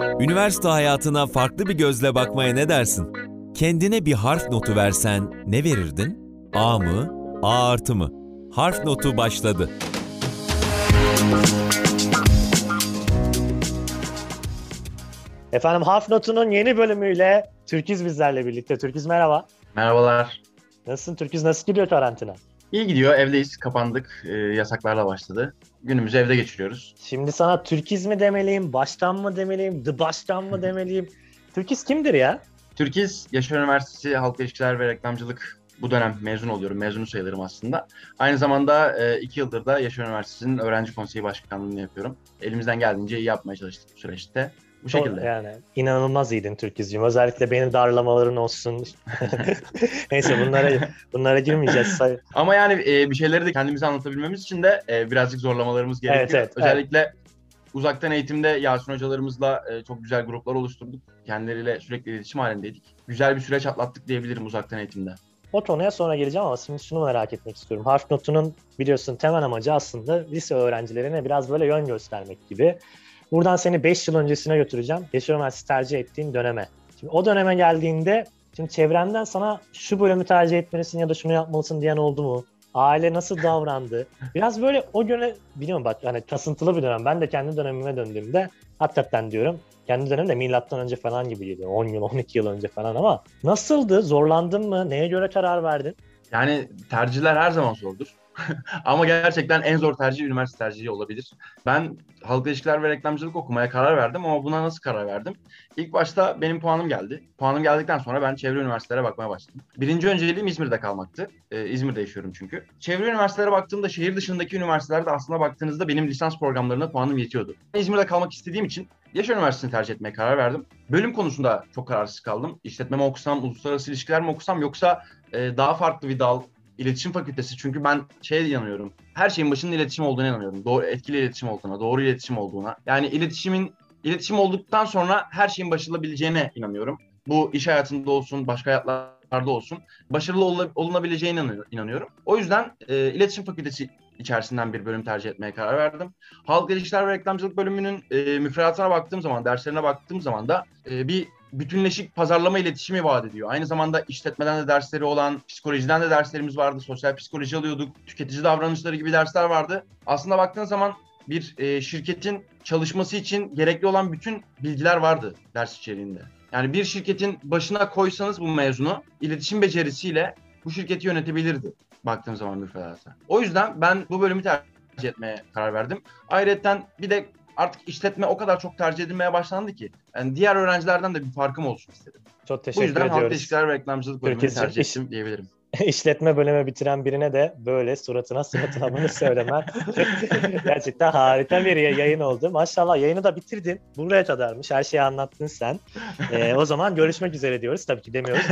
Üniversite hayatına farklı bir gözle bakmaya ne dersin? Kendine bir harf notu versen ne verirdin? A mı? A artı mı? Harf notu başladı. Efendim Harf Notu'nun yeni bölümüyle Türkiz bizlerle birlikte. Türkiz merhaba. Merhabalar. Nasılsın? Türkiz nasıl gidiyor karantina? İyi gidiyor. Evdeyiz. Kapandık. Ee, yasaklarla başladı. Günümüzü evde geçiriyoruz. Şimdi sana Türkiz mi demeliyim, baştan mı demeliyim, The Baştan mı demeliyim? Türkiz kimdir ya? Türkiz Yaşar Üniversitesi Halk İlişkiler ve Reklamcılık bu dönem mezun oluyorum. Mezunu sayılırım aslında. Aynı zamanda e, iki yıldır da Yaşar Üniversitesi'nin öğrenci konseyi başkanlığını yapıyorum. Elimizden geldiğince iyi yapmaya çalıştık bu süreçte. Bu şekilde. Yani inanılmaz iyiydin Türkizciğim. Özellikle beni darlamaların olsun. Neyse bunlara bunlara girmeyeceğiz. Ama yani e, bir şeyleri de kendimize anlatabilmemiz için de e, birazcık zorlamalarımız gerekiyor. Evet, evet, Özellikle evet. uzaktan eğitimde Yasin hocalarımızla e, çok güzel gruplar oluşturduk. Kendileriyle sürekli iletişim halindeydik. Güzel bir süreç atlattık diyebilirim uzaktan eğitimde. O konuya sonra geleceğim ama şimdi şunu merak etmek istiyorum. Harf notunun biliyorsun temel amacı aslında lise öğrencilerine biraz böyle yön göstermek gibi. Buradan seni 5 yıl öncesine götüreceğim. Yaşar Üniversitesi tercih ettiğin döneme. Şimdi o döneme geldiğinde şimdi çevrenden sana şu bölümü tercih etmelisin ya da şunu yapmalısın diyen oldu mu? Aile nasıl davrandı? Biraz böyle o güne biliyorum bak hani kasıntılı bir dönem. Ben de kendi dönemime döndüğümde hakikaten diyorum kendi dönemde milattan önce falan gibi geliyor. 10 yıl 12 yıl önce falan ama nasıldı? Zorlandın mı? Neye göre karar verdin? Yani tercihler her zaman zordur. Ama gerçekten en zor tercih üniversite tercihi olabilir. Ben halk ilişkiler ve reklamcılık okumaya karar verdim ama buna nasıl karar verdim? İlk başta benim puanım geldi. Puanım geldikten sonra ben çevre üniversitelere bakmaya başladım. Birinci önceliğim İzmir'de kalmaktı. Ee, İzmir'de yaşıyorum çünkü. Çevre üniversitelere baktığımda şehir dışındaki üniversitelerde aslında baktığınızda benim lisans programlarına puanım yetiyordu. İzmir'de kalmak istediğim için Yaşar Üniversitesi'ni tercih etmeye karar verdim. Bölüm konusunda çok kararsız kaldım. İşletme mi okusam, uluslararası ilişkiler mi okusam yoksa e, daha farklı bir dal, iletişim fakültesi. Çünkü ben şeye inanıyorum. Her şeyin başında iletişim olduğuna inanıyorum. Doğru, etkili iletişim olduğuna, doğru iletişim olduğuna. Yani iletişimin iletişim olduktan sonra her şeyin başarılabileceğine inanıyorum. Bu iş hayatında olsun, başka hayatlarda olsun. Başarılı ol, olunabileceğine inanıyorum. O yüzden e, iletişim fakültesi içerisinden bir bölüm tercih etmeye karar verdim. Halk ilişkiler ve reklamcılık bölümünün e, müfredatına baktığım zaman, derslerine baktığım zaman da e, bir bütünleşik pazarlama iletişimi vaat ediyor. Aynı zamanda işletmeden de dersleri olan, psikolojiden de derslerimiz vardı. Sosyal psikoloji alıyorduk. Tüketici davranışları gibi dersler vardı. Aslında baktığın zaman bir e, şirketin çalışması için gerekli olan bütün bilgiler vardı ders içeriğinde. Yani bir şirketin başına koysanız bu mezunu iletişim becerisiyle bu şirketi yönetebilirdi baktığım zaman müfredata. O yüzden ben bu bölümü tercih etmeye karar verdim. Ayrıca bir de artık işletme o kadar çok tercih edilmeye başlandı ki yani diğer öğrencilerden de bir farkım olsun istedim. Çok teşekkür ediyoruz. Bu yüzden ediyoruz. halk ilişkiler ve reklamcılık bölümünü tercih ettim diyebilirim. işletme bölümü bitiren birine de böyle suratına suratına bunu söylemen gerçekten harika bir yayın oldu. Maşallah yayını da bitirdin. Buraya kadarmış. Her şeyi anlattın sen. Ee, o zaman görüşmek üzere diyoruz. Tabii ki demiyoruz.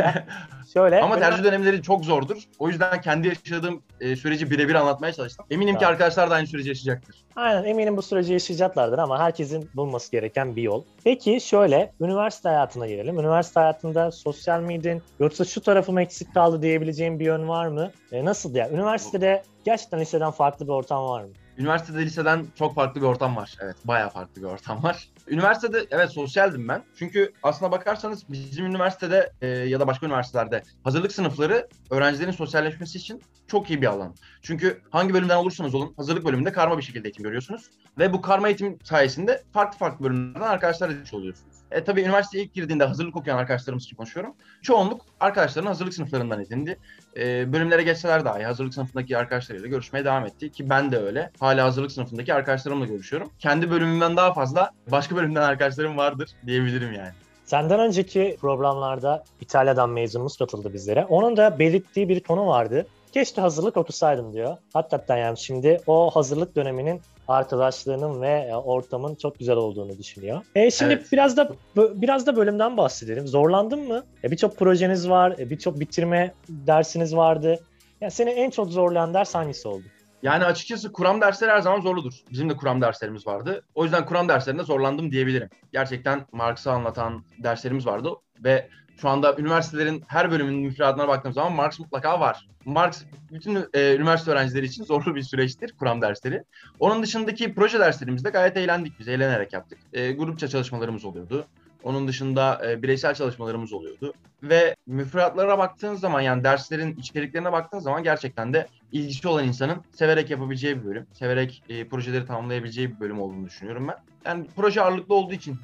Şöyle. Ama tercih dönemleri çok zordur. O yüzden kendi yaşadığım e, süreci birebir anlatmaya çalıştım. Eminim tamam. ki arkadaşlar da aynı süreci yaşayacaktır. Aynen eminim bu süreci yaşayacaklardır ama herkesin bulması gereken bir yol. Peki şöyle üniversite hayatına gelelim. Üniversite hayatında sosyal miydin yoksa şu tarafım eksik kaldı diyebileceğim bir yön var mı? E, nasıl ya? Üniversitede gerçekten liseden farklı bir ortam var mı? Üniversitede liseden çok farklı bir ortam var. Evet bayağı farklı bir ortam var. Üniversitede evet sosyaldim ben. Çünkü aslına bakarsanız bizim üniversitede e, ya da başka üniversitelerde hazırlık sınıfları öğrencilerin sosyalleşmesi için çok iyi bir alan. Çünkü hangi bölümden olursanız olun hazırlık bölümünde karma bir şekilde eğitim görüyorsunuz. Ve bu karma eğitim sayesinde farklı farklı bölümlerden arkadaşlar edinmiş oluyorsunuz. E, tabii üniversiteye ilk girdiğinde hazırlık okuyan arkadaşlarımız için konuşuyorum. Çoğunluk arkadaşlarının hazırlık sınıflarından edindi. E, bölümlere geçseler dahi hazırlık sınıfındaki arkadaşlarıyla görüşmeye devam etti. Ki ben de öyle. Hala hazırlık sınıfındaki arkadaşlarımla görüşüyorum. Kendi bölümümden daha fazla başka bölümden arkadaşlarım vardır diyebilirim yani. Senden önceki programlarda İtalya'dan mezunumuz katıldı bizlere. Onun da belirttiği bir konu vardı. Keşke hazırlık okusaydım diyor. Hakikaten yani şimdi o hazırlık döneminin arkadaşlığının ve e, ortamın çok güzel olduğunu düşünüyor. E şimdi evet. biraz da biraz da bölümden bahsedelim. Zorlandın mı? E, birçok projeniz var, e, birçok bitirme dersiniz vardı. Yani seni en çok zorlayan ders hangisi oldu? Yani açıkçası kuram dersleri her zaman zorludur. Bizim de kuram derslerimiz vardı. O yüzden kuram derslerinde zorlandım diyebilirim. Gerçekten Marx'ı anlatan derslerimiz vardı ve şu anda üniversitelerin her bölümünün müfredatına baktığım zaman Marx mutlaka var. Marx bütün e, üniversite öğrencileri için zorlu bir süreçtir kuram dersleri. Onun dışındaki proje derslerimizde gayet eğlendik biz, eğlenerek yaptık. E, grupça çalışmalarımız oluyordu. Onun dışında e, bireysel çalışmalarımız oluyordu. Ve müfredatlara baktığın zaman yani derslerin içeriklerine baktığın zaman gerçekten de ilgisi olan insanın severek yapabileceği bir bölüm. Severek e, projeleri tamamlayabileceği bir bölüm olduğunu düşünüyorum ben. Yani proje ağırlıklı olduğu için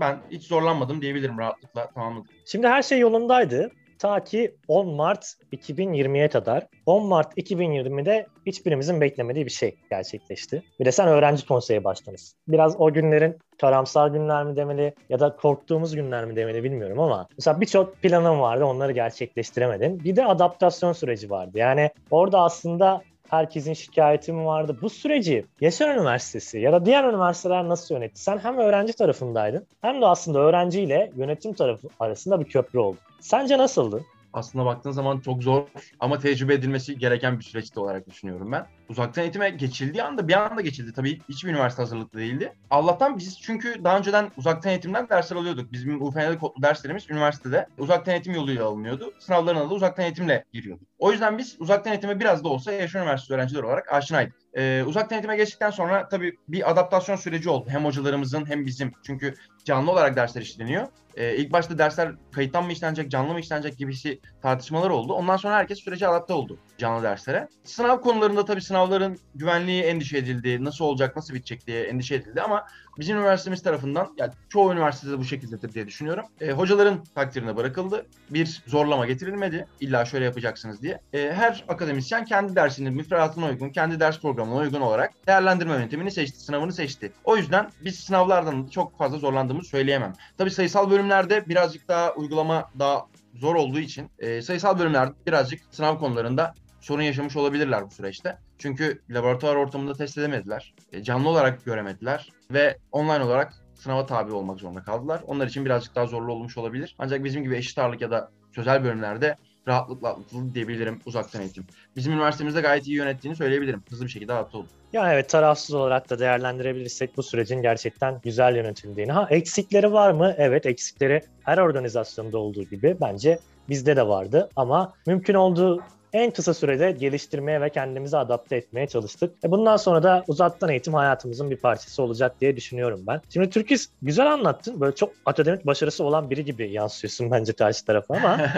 ben hiç zorlanmadım diyebilirim rahatlıkla tamamladım. Şimdi her şey yolundaydı. Ta ki 10 Mart 2020'ye kadar. 10 Mart 2020'de hiçbirimizin beklemediği bir şey gerçekleşti. Bir de sen öğrenci konseye başladınız. Biraz o günlerin karamsar günler mi demeli ya da korktuğumuz günler mi demeli bilmiyorum ama mesela birçok planım vardı onları gerçekleştiremedin. Bir de adaptasyon süreci vardı. Yani orada aslında herkesin şikayeti mi vardı? Bu süreci Yaşar Üniversitesi ya da diğer üniversiteler nasıl yönetti? Sen hem öğrenci tarafındaydın hem de aslında öğrenciyle yönetim tarafı arasında bir köprü oldu. Sence nasıldı? Aslında baktığın zaman çok zor ama tecrübe edilmesi gereken bir süreçti olarak düşünüyorum ben. Uzaktan eğitime geçildiği anda bir anda geçildi. Tabii hiçbir üniversite hazırlıklı değildi. Allah'tan biz çünkü daha önceden uzaktan eğitimden dersler alıyorduk. Bizim UFN'de kodlu derslerimiz üniversitede uzaktan eğitim yoluyla alınıyordu. Sınavlarına da uzaktan eğitimle giriyorduk. O yüzden biz uzaktan eğitime biraz da olsa Yaşar Üniversitesi öğrencileri olarak aşinaydık. Ee, uzaktan eğitime geçtikten sonra tabii bir adaptasyon süreci oldu. Hem hocalarımızın hem bizim. Çünkü canlı olarak dersler işleniyor. Ee, ilk başta dersler kayıttan mı işlenecek, canlı mı işlenecek gibisi tartışmalar oldu. Ondan sonra herkes sürece adapte oldu canlı derslere. Sınav konularında tabii sınavların güvenliği endişe edildi. Nasıl olacak, nasıl bitecek diye endişe edildi ama bizim üniversitemiz tarafından, yani çoğu üniversitede bu şekildedir diye düşünüyorum. E, hocaların takdirine bırakıldı. Bir zorlama getirilmedi. İlla şöyle yapacaksınız diye. E, her akademisyen kendi dersinin müfredatına uygun, kendi ders programına uygun olarak değerlendirme yöntemini seçti, sınavını seçti. O yüzden biz sınavlardan çok fazla zorlandığımızı söyleyemem. Tabii sayısal bölümlerde birazcık daha uygulama daha zor olduğu için e, sayısal bölümlerde birazcık sınav konularında sorun yaşamış olabilirler bu süreçte. Çünkü laboratuvar ortamında test edemediler. E, canlı olarak göremediler ve online olarak sınava tabi olmak zorunda kaldılar. Onlar için birazcık daha zorlu olmuş olabilir. Ancak bizim gibi eşit ağırlık ya da sözel bölümlerde rahatlıkla atlatıldı diyebilirim uzaktan eğitim. Bizim üniversitemizde gayet iyi yönettiğini söyleyebilirim. Hızlı bir şekilde oldu. Ya evet tarafsız olarak da değerlendirebilirsek bu sürecin gerçekten güzel yönetildiğini. Ha eksikleri var mı? Evet eksikleri her organizasyonda olduğu gibi bence bizde de vardı ama mümkün olduğu en kısa sürede geliştirmeye ve kendimizi adapte etmeye çalıştık. E bundan sonra da uzaktan eğitim hayatımızın bir parçası olacak diye düşünüyorum ben. Şimdi Türkis güzel anlattın. Böyle çok akademik başarısı olan biri gibi yansıyorsun bence karşı tarafa ama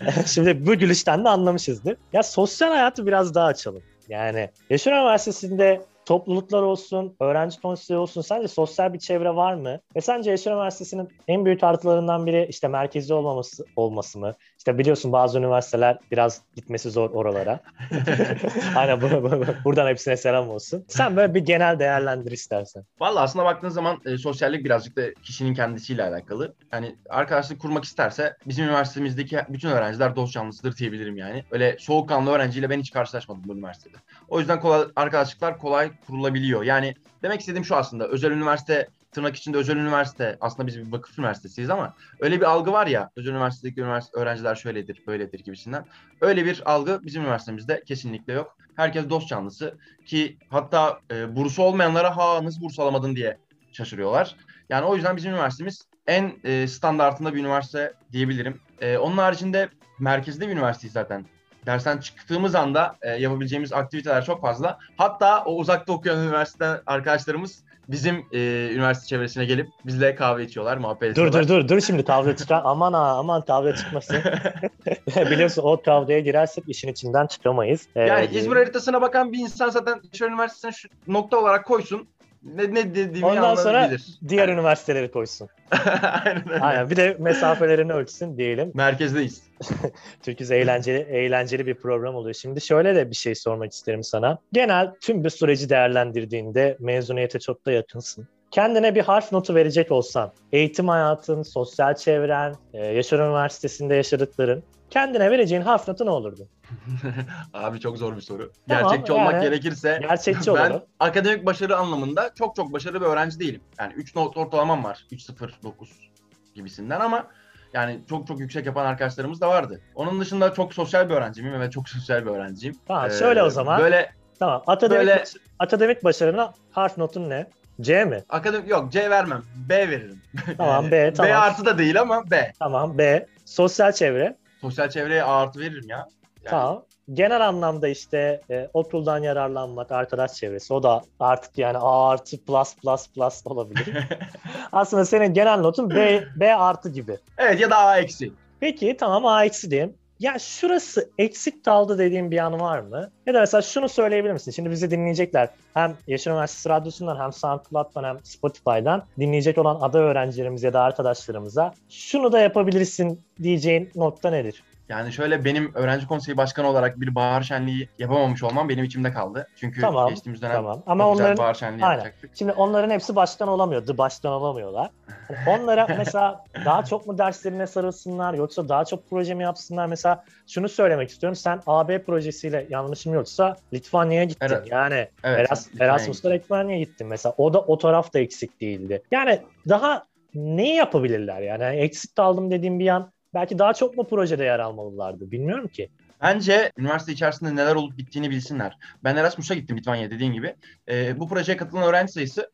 şimdi bu gülüşten de anlamışızdır. Ya sosyal hayatı biraz daha açalım. Yani Yaşar Üniversitesi'nde topluluklar olsun, öğrenci konseyi olsun sence sosyal bir çevre var mı? Ve sence Yaşar Üniversitesi'nin en büyük artılarından biri işte merkezi olmaması, olması mı? İşte biliyorsun bazı üniversiteler biraz gitmesi zor oralara. Aynen bu, bu, bu, buradan hepsine selam olsun. Sen böyle bir genel değerlendir istersen. Valla aslında baktığın zaman e, sosyallik birazcık da kişinin kendisiyle alakalı. Yani arkadaşlık kurmak isterse bizim üniversitemizdeki bütün öğrenciler dost canlısıdır diyebilirim yani. Öyle soğukkanlı öğrenciyle ben hiç karşılaşmadım bu üniversitede. O yüzden kolay, arkadaşlıklar kolay kurulabiliyor. Yani demek istediğim şu aslında özel üniversite tırnak içinde özel üniversite aslında biz bir vakıf üniversitesiyiz ama öyle bir algı var ya özel üniversitedeki üniversite öğrenciler şöyledir böyledir gibisinden. Öyle bir algı bizim üniversitemizde kesinlikle yok. Herkes dost canlısı ki hatta e, bursu olmayanlara ha nasıl burs alamadın diye şaşırıyorlar. Yani o yüzden bizim üniversitemiz en e, standartında bir üniversite diyebilirim. E, onun haricinde merkezde bir üniversiteyiz zaten dersten çıktığımız anda e, yapabileceğimiz aktiviteler çok fazla. Hatta o uzakta okuyan üniversite arkadaşlarımız bizim e, üniversite çevresine gelip bizle kahve içiyorlar, muhabbet Dur ediyorlar. dur dur dur şimdi kavga çıkar. aman ha aman kavga çıkmasın. Biliyorsun o kavgaya girersek işin içinden çıkamayız. Ee, Yani İzmir haritasına bakan bir insan zaten Yaşar Üniversitesi'ne şu nokta olarak koysun. Ne, ne dediğimi Ondan sonra anlayabilir. diğer üniversiteleri koysun. Aynen öyle. Aynen bir de mesafelerini ölçsün diyelim. Merkezdeyiz. Türkiz eğlenceli eğlenceli bir program oluyor. Şimdi şöyle de bir şey sormak isterim sana. Genel tüm bir süreci değerlendirdiğinde mezuniyete çok da yakınsın. Kendine bir harf notu verecek olsan, eğitim hayatın, sosyal çevren, e, Yaşar Üniversitesi'nde yaşadıkların, kendine vereceğin harf notu ne olurdu? Abi çok zor bir soru. Tamam, Gerçekçi olmak yani gerekirse Gerçekçi ben olalım. akademik başarı anlamında çok çok başarılı bir öğrenci değilim. Yani 3 not ortalamam var. 3-0-9 gibisinden ama yani çok çok yüksek yapan arkadaşlarımız da vardı. Onun dışında çok sosyal bir öğrenciyim ve çok sosyal bir öğrenciyim. Tamam Ee, söyle o zaman. Böyle Tamam. Akademik, Böyle- baş- akademik başarına harf notun ne? C mi? Akademik yok C vermem. B veririm. Tamam B tamam. B artı da değil ama B. Tamam B. Sosyal çevre. Sosyal çevreye artı veririm ya. Yani Tamam. Genel anlamda işte e, okuldan yararlanmak, arkadaş çevresi o da artık yani A artı plus plus plus olabilir. Aslında senin genel notun B, B artı gibi. Evet ya da A eksi. Peki tamam A eksi diyeyim. Ya şurası eksik kaldı dediğin bir an var mı? Ya da mesela şunu söyleyebilir misin? Şimdi bizi dinleyecekler. Hem Yaşar Üniversitesi Radyosu'ndan hem SoundCloud'dan hem Spotify'dan dinleyecek olan ada öğrencilerimiz ya da arkadaşlarımıza şunu da yapabilirsin diyeceğin nokta nedir? Yani şöyle benim öğrenci konseyi başkanı olarak bir bahar şenliği yapamamış olmam benim içimde kaldı. Çünkü Tamam, geçtiğimiz dönem Tamam. Ama güzel onların bahar şenliği Aynen. yapacaktık. Şimdi onların hepsi baştan olamıyor. The baştan olamıyorlar. Onlara mesela daha çok mu derslerine sarılsınlar yoksa daha çok proje mi yapsınlar? Mesela şunu söylemek istiyorum. Sen AB projesiyle yanlışım yoksa Litvanya'ya gittin. Evet. Yani Evet, Eras- Erasmus'ta Litvanya'ya gittin mesela. O da o taraf da eksik değildi. Yani daha ne yapabilirler yani? yani eksik kaldım dediğim bir an belki daha çok mu projede yer almalılardı? Bilmiyorum ki. Bence üniversite içerisinde neler olup bittiğini bilsinler. Ben Erasmus'a gittim Litvanya dediğin gibi. Ee, bu projeye katılan öğrenci sayısı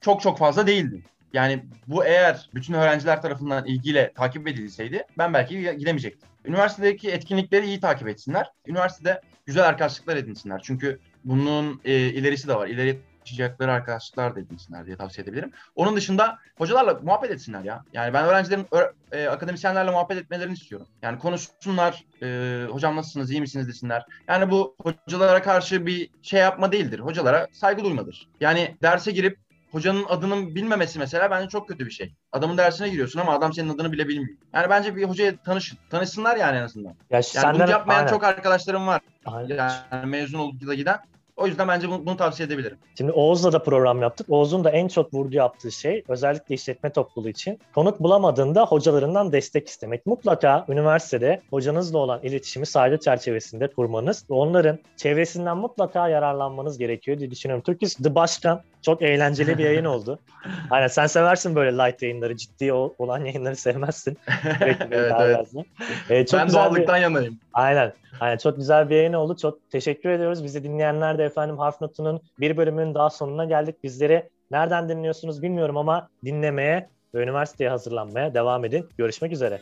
çok çok fazla değildi. Yani bu eğer bütün öğrenciler tarafından ilgiyle takip edilseydi ben belki gidemeyecektim. Üniversitedeki etkinlikleri iyi takip etsinler. Üniversitede güzel arkadaşlıklar edinsinler. Çünkü bunun e, ilerisi de var. İleri taşıyacakları arkadaşlıklar da edinsinler diye tavsiye edebilirim. Onun dışında hocalarla muhabbet etsinler ya. Yani ben öğrencilerin e, akademisyenlerle muhabbet etmelerini istiyorum. Yani konuşsunlar, e, hocam nasılsınız, iyi misiniz desinler. Yani bu hocalara karşı bir şey yapma değildir. Hocalara saygı duymadır. Yani derse girip hocanın adının bilmemesi mesela bence çok kötü bir şey. Adamın dersine giriyorsun ama adam senin adını bile bilmiyor. Yani bence bir hocaya tanış, tanışsınlar yani en azından. Ya Yani senden bunu yapmayan Aynen. çok arkadaşlarım var. Aynen. Yani mezun olup da giden. O yüzden bence bunu, bunu tavsiye edebilirim. Şimdi Oğuz'la da program yaptık. Oğuz'un da en çok vurgu yaptığı şey özellikle işletme topluluğu için konuk bulamadığında hocalarından destek istemek. Mutlaka üniversitede hocanızla olan iletişimi saygı çerçevesinde kurmanız ve onların çevresinden mutlaka yararlanmanız gerekiyor diye düşünüyorum. Türküs The Başkan çok eğlenceli bir yayın oldu. Aynen sen seversin böyle light yayınları, ciddi ol- olan yayınları sevmezsin. Evet, evet. Ee, çok ben güzel bir- doğallıktan yanayım. Aynen. Aynen çok güzel bir yayın oldu. Çok teşekkür ediyoruz. Bizi dinleyenler de efendim Harf Notu'nun bir bölümünün daha sonuna geldik. Bizleri nereden dinliyorsunuz bilmiyorum ama dinlemeye ve üniversiteye hazırlanmaya devam edin. Görüşmek üzere.